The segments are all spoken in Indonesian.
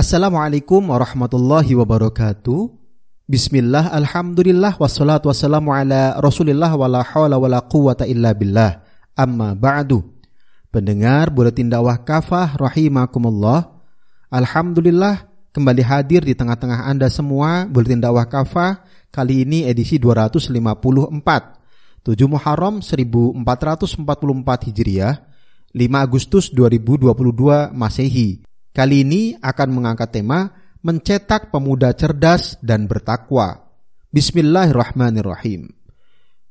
Assalamualaikum warahmatullahi wabarakatuh. Bismillah, alhamdulillah, wassalatu wassalamu ala rasulillah wa la hawla wa la quwata illa billah. Amma ba'du. Pendengar Buletin Dakwah Kafah rahimakumullah. Alhamdulillah kembali hadir di tengah-tengah Anda semua Buletin Dakwah Kafah kali ini edisi 254. 7 Muharram 1444 Hijriah, 5 Agustus 2022 Masehi. Kali ini akan mengangkat tema mencetak pemuda cerdas dan bertakwa. Bismillahirrahmanirrahim.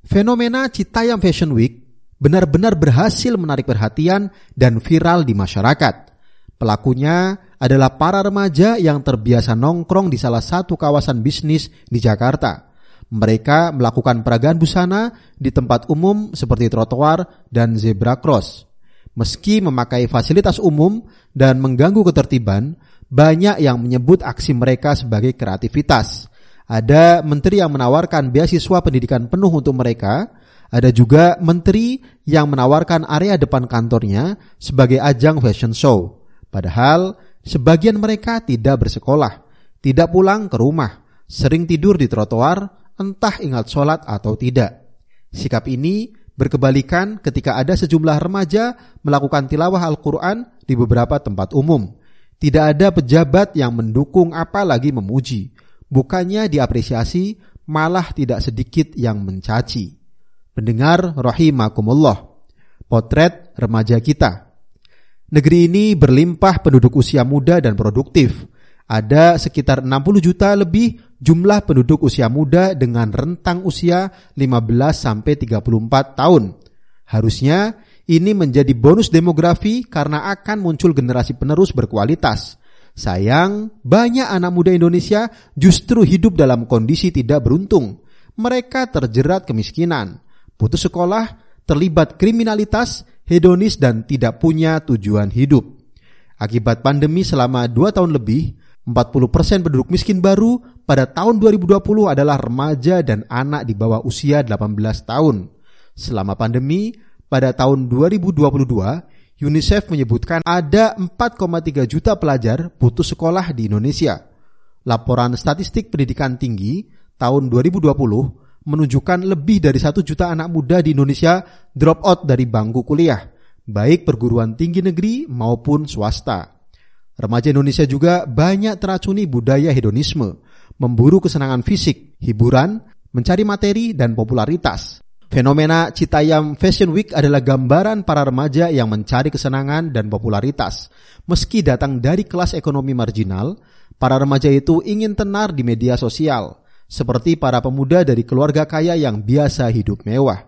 Fenomena Citayam Fashion Week benar-benar berhasil menarik perhatian dan viral di masyarakat. Pelakunya adalah para remaja yang terbiasa nongkrong di salah satu kawasan bisnis di Jakarta. Mereka melakukan peragaan busana di tempat umum seperti trotoar dan zebra cross. Meski memakai fasilitas umum dan mengganggu ketertiban, banyak yang menyebut aksi mereka sebagai kreativitas. Ada menteri yang menawarkan beasiswa pendidikan penuh untuk mereka, ada juga menteri yang menawarkan area depan kantornya sebagai ajang fashion show. Padahal sebagian mereka tidak bersekolah, tidak pulang ke rumah, sering tidur di trotoar, entah ingat sholat atau tidak. Sikap ini berkebalikan ketika ada sejumlah remaja melakukan tilawah Al-Quran di beberapa tempat umum. Tidak ada pejabat yang mendukung apalagi memuji. Bukannya diapresiasi, malah tidak sedikit yang mencaci. Pendengar rahimakumullah. Potret remaja kita. Negeri ini berlimpah penduduk usia muda dan produktif. Ada sekitar 60 juta lebih jumlah penduduk usia muda dengan rentang usia 15 sampai 34 tahun. Harusnya ini menjadi bonus demografi karena akan muncul generasi penerus berkualitas. Sayang, banyak anak muda Indonesia justru hidup dalam kondisi tidak beruntung. Mereka terjerat kemiskinan, putus sekolah, terlibat kriminalitas, hedonis, dan tidak punya tujuan hidup. Akibat pandemi selama dua tahun lebih, 40% penduduk miskin baru pada tahun 2020 adalah remaja dan anak di bawah usia 18 tahun. Selama pandemi, pada tahun 2022, UNICEF menyebutkan ada 4,3 juta pelajar putus sekolah di Indonesia. Laporan Statistik Pendidikan Tinggi tahun 2020 menunjukkan lebih dari satu juta anak muda di Indonesia drop out dari bangku kuliah, baik perguruan tinggi negeri maupun swasta. Remaja Indonesia juga banyak teracuni budaya hedonisme, memburu kesenangan fisik, hiburan, mencari materi, dan popularitas. Fenomena Citayam Fashion Week adalah gambaran para remaja yang mencari kesenangan dan popularitas. Meski datang dari kelas ekonomi marginal, para remaja itu ingin tenar di media sosial, seperti para pemuda dari keluarga kaya yang biasa hidup mewah.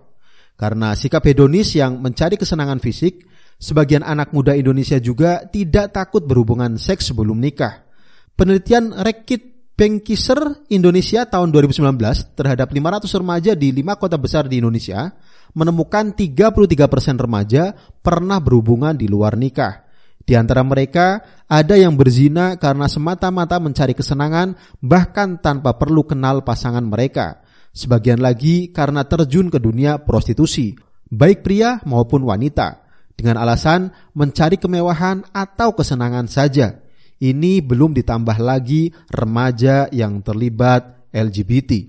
Karena sikap hedonis yang mencari kesenangan fisik, sebagian anak muda Indonesia juga tidak takut berhubungan seks sebelum nikah. Penelitian Rekit Bankisser Indonesia tahun 2019 terhadap 500 remaja di 5 kota besar di Indonesia menemukan 33% remaja pernah berhubungan di luar nikah. Di antara mereka ada yang berzina karena semata-mata mencari kesenangan bahkan tanpa perlu kenal pasangan mereka. Sebagian lagi karena terjun ke dunia prostitusi, baik pria maupun wanita, dengan alasan mencari kemewahan atau kesenangan saja. Ini belum ditambah lagi remaja yang terlibat LGBT.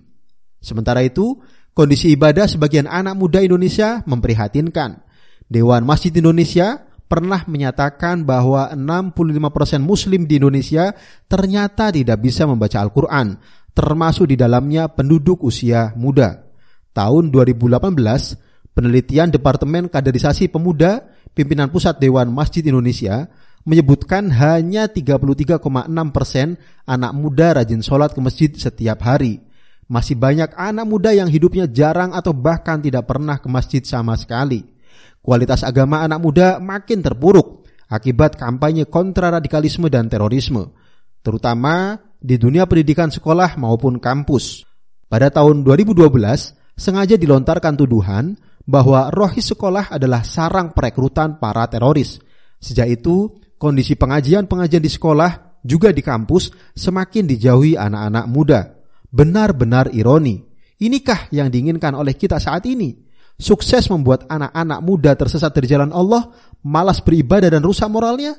Sementara itu, kondisi ibadah sebagian anak muda Indonesia memprihatinkan. Dewan Masjid Indonesia pernah menyatakan bahwa 65% muslim di Indonesia ternyata tidak bisa membaca Al-Quran, termasuk di dalamnya penduduk usia muda. Tahun 2018, penelitian Departemen Kaderisasi Pemuda, pimpinan pusat Dewan Masjid Indonesia menyebutkan hanya 33,6 persen anak muda rajin sholat ke masjid setiap hari. Masih banyak anak muda yang hidupnya jarang atau bahkan tidak pernah ke masjid sama sekali. Kualitas agama anak muda makin terpuruk akibat kampanye kontraradikalisme dan terorisme, terutama di dunia pendidikan sekolah maupun kampus. Pada tahun 2012, sengaja dilontarkan tuduhan bahwa rohis sekolah adalah sarang perekrutan para teroris. Sejak itu, kondisi pengajian-pengajian di sekolah juga di kampus semakin dijauhi anak-anak muda. Benar-benar ironi. Inikah yang diinginkan oleh kita saat ini? Sukses membuat anak-anak muda tersesat dari jalan Allah, malas beribadah dan rusak moralnya?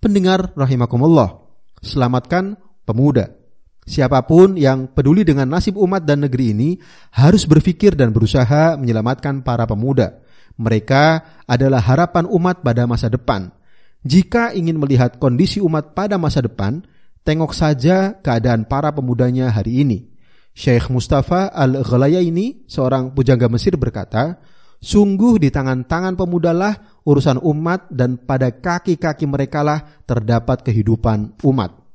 Pendengar rahimakumullah. selamatkan pemuda. Siapa pun yang peduli dengan nasib umat dan negeri ini harus berpikir dan berusaha menyelamatkan para pemuda. Mereka adalah harapan umat pada masa depan. Jika ingin melihat kondisi umat pada masa depan, tengok saja keadaan para pemudanya hari ini. Syekh Mustafa Al-Ghalayaini, seorang pujangga Mesir berkata, Sungguh di tangan-tangan pemudalah urusan umat dan pada kaki-kaki merekalah terdapat kehidupan umat.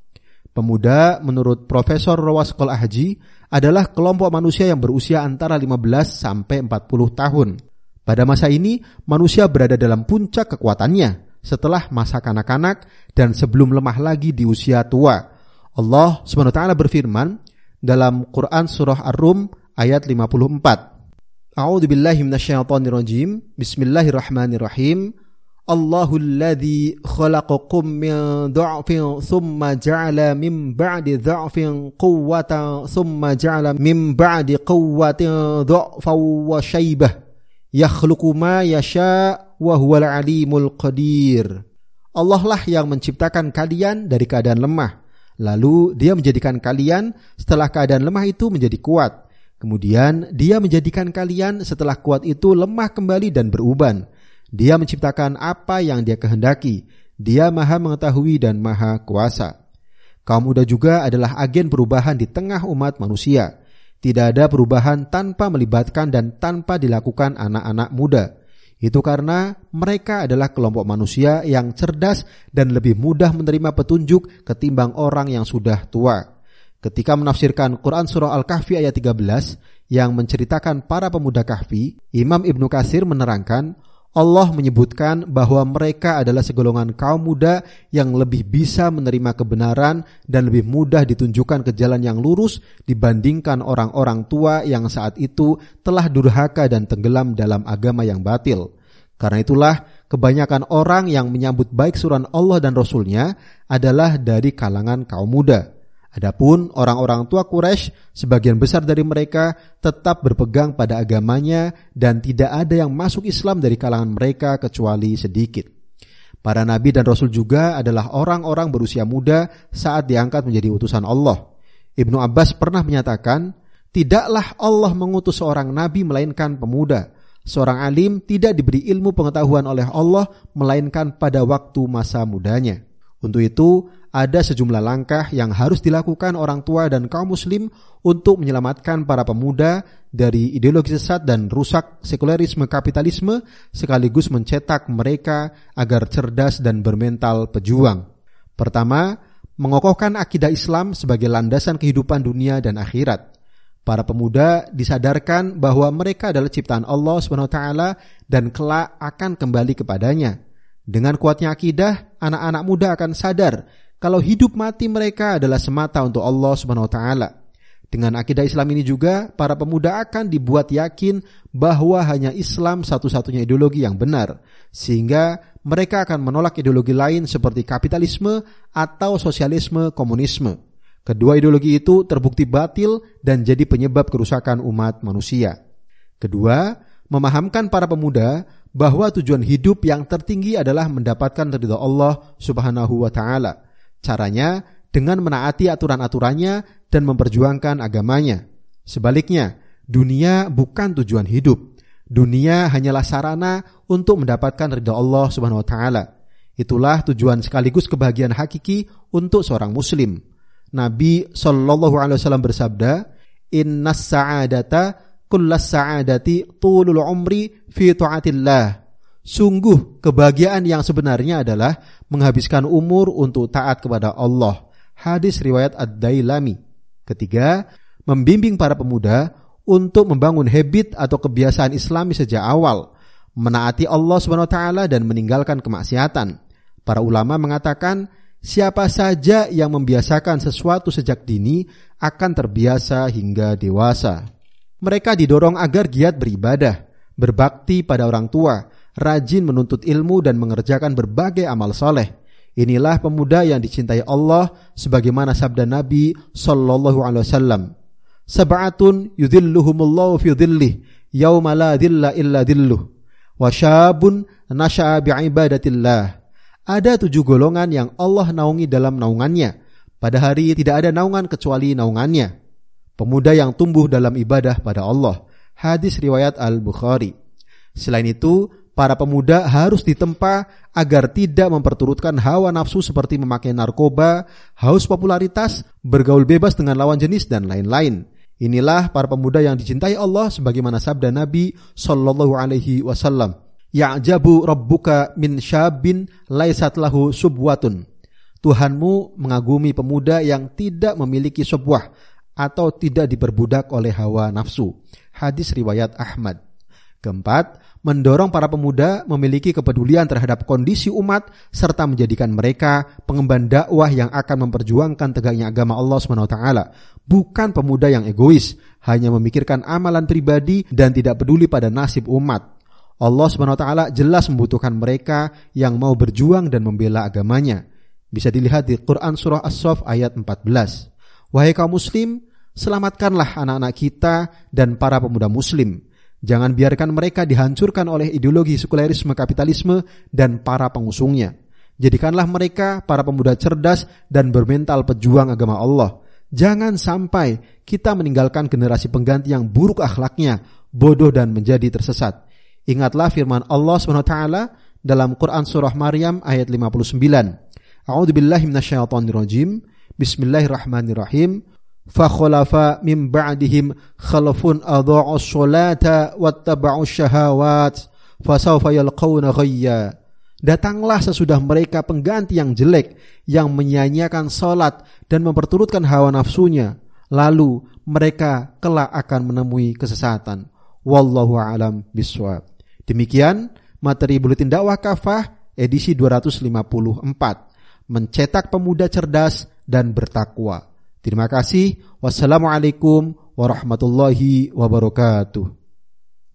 Pemuda menurut Profesor Rawas Kol Haji adalah kelompok manusia yang berusia antara 15 sampai 40 tahun. Pada masa ini, manusia berada dalam puncak kekuatannya setelah masa kanak-kanak dan sebelum lemah lagi di usia tua. Allah SWT berfirman dalam Quran Surah Ar-Rum ayat 54. A'udzu. Bismillahirrahmanirrahim. Allahu alladhi khalaqakum min dha'fin thumma ja'ala min ba'di dha'fin quwwatan thumma ja'ala min ba'di quwwatin dha'fan wa shaybah. Yakhluqu ma yasha wa huwal alimul Allah lah yang menciptakan kalian dari keadaan lemah. Lalu dia menjadikan kalian setelah keadaan lemah itu menjadi kuat. Kemudian dia menjadikan kalian setelah kuat itu lemah kembali dan beruban dia menciptakan apa yang dia kehendaki. Dia maha mengetahui dan maha kuasa. Kaum muda juga adalah agen perubahan di tengah umat manusia. Tidak ada perubahan tanpa melibatkan dan tanpa dilakukan anak-anak muda. Itu karena mereka adalah kelompok manusia yang cerdas dan lebih mudah menerima petunjuk ketimbang orang yang sudah tua. Ketika menafsirkan Quran Surah Al-Kahfi ayat 13 yang menceritakan para pemuda kahfi, Imam Ibnu Kasir menerangkan Allah menyebutkan bahwa mereka adalah segolongan kaum muda yang lebih bisa menerima kebenaran dan lebih mudah ditunjukkan ke jalan yang lurus dibandingkan orang-orang tua yang saat itu telah durhaka dan tenggelam dalam agama yang batil. Karena itulah kebanyakan orang yang menyambut baik suran Allah dan Rasulnya adalah dari kalangan kaum muda. Adapun orang-orang tua Quraisy, sebagian besar dari mereka tetap berpegang pada agamanya dan tidak ada yang masuk Islam dari kalangan mereka kecuali sedikit. Para nabi dan rasul juga adalah orang-orang berusia muda saat diangkat menjadi utusan Allah. Ibnu Abbas pernah menyatakan, "Tidaklah Allah mengutus seorang nabi melainkan pemuda." Seorang alim tidak diberi ilmu pengetahuan oleh Allah melainkan pada waktu masa mudanya. Untuk itu, ada sejumlah langkah yang harus dilakukan orang tua dan kaum muslim untuk menyelamatkan para pemuda dari ideologi sesat dan rusak sekulerisme kapitalisme sekaligus mencetak mereka agar cerdas dan bermental pejuang. Pertama, mengokohkan akidah Islam sebagai landasan kehidupan dunia dan akhirat. Para pemuda disadarkan bahwa mereka adalah ciptaan Allah SWT dan kelak akan kembali kepadanya. Dengan kuatnya akidah, anak-anak muda akan sadar kalau hidup mati mereka adalah semata untuk Allah Subhanahu wa taala. Dengan akidah Islam ini juga para pemuda akan dibuat yakin bahwa hanya Islam satu-satunya ideologi yang benar sehingga mereka akan menolak ideologi lain seperti kapitalisme atau sosialisme komunisme. Kedua ideologi itu terbukti batil dan jadi penyebab kerusakan umat manusia. Kedua, memahamkan para pemuda bahwa tujuan hidup yang tertinggi adalah mendapatkan ridha Allah Subhanahu wa taala Caranya dengan menaati aturan-aturannya dan memperjuangkan agamanya. Sebaliknya, dunia bukan tujuan hidup. Dunia hanyalah sarana untuk mendapatkan ridha Allah Subhanahu wa taala. Itulah tujuan sekaligus kebahagiaan hakiki untuk seorang muslim. Nabi Shallallahu alaihi wasallam bersabda, "Innas sa'adata kullas sa'adati tulul umri fi taatillah." Sungguh kebahagiaan yang sebenarnya adalah menghabiskan umur untuk taat kepada Allah. Hadis riwayat Ad-Dailami. Ketiga, membimbing para pemuda untuk membangun habit atau kebiasaan Islami sejak awal, menaati Allah Swt dan meninggalkan kemaksiatan. Para ulama mengatakan, siapa saja yang membiasakan sesuatu sejak dini akan terbiasa hingga dewasa. Mereka didorong agar giat beribadah, berbakti pada orang tua, rajin menuntut ilmu dan mengerjakan berbagai amal soleh. Inilah pemuda yang dicintai Allah sebagaimana sabda Nabi sallallahu alaihi wasallam. Sab'atun yudhilluhumullahu fi dhillih yauma la dhilla illa dhilluh. Bi'ibadatillah. Ada tujuh golongan yang Allah naungi dalam naungannya. Pada hari tidak ada naungan kecuali naungannya. Pemuda yang tumbuh dalam ibadah pada Allah. Hadis riwayat Al-Bukhari. Selain itu, para pemuda harus ditempa agar tidak memperturutkan hawa nafsu seperti memakai narkoba, haus popularitas, bergaul bebas dengan lawan jenis dan lain-lain. Inilah para pemuda yang dicintai Allah sebagaimana sabda Nabi sallallahu alaihi wasallam. Ya'jabu rabbuka min syabin laisat lahu subwatun. Tuhanmu mengagumi pemuda yang tidak memiliki sebuah atau tidak diperbudak oleh hawa nafsu. Hadis riwayat Ahmad. Keempat, mendorong para pemuda memiliki kepedulian terhadap kondisi umat serta menjadikan mereka pengemban dakwah yang akan memperjuangkan tegaknya agama Allah SWT. Bukan pemuda yang egois, hanya memikirkan amalan pribadi dan tidak peduli pada nasib umat. Allah SWT jelas membutuhkan mereka yang mau berjuang dan membela agamanya. Bisa dilihat di Quran Surah As-Sof ayat 14. Wahai kaum muslim, selamatkanlah anak-anak kita dan para pemuda muslim Jangan biarkan mereka dihancurkan oleh ideologi sekulerisme kapitalisme dan para pengusungnya. Jadikanlah mereka para pemuda cerdas dan bermental pejuang agama Allah. Jangan sampai kita meninggalkan generasi pengganti yang buruk akhlaknya, bodoh dan menjadi tersesat. Ingatlah firman Allah SWT dalam Quran Surah Maryam ayat 59. A'udhu billahi minasyaitonirrajim. Bismillahirrahmanirrahim. Fakhulafa min ba'dihim khalafun adha'u sholata wattaba'u syahawat fasawfa yalqawna ghayya. Datanglah sesudah mereka pengganti yang jelek yang menyanyiakan salat dan memperturutkan hawa nafsunya. Lalu mereka kelak akan menemui kesesatan. Wallahu alam biswab. Demikian materi buletin dakwah kafah edisi 254. Mencetak pemuda cerdas dan bertakwa. Terima kasih. Wassalamualaikum warahmatullahi wabarakatuh.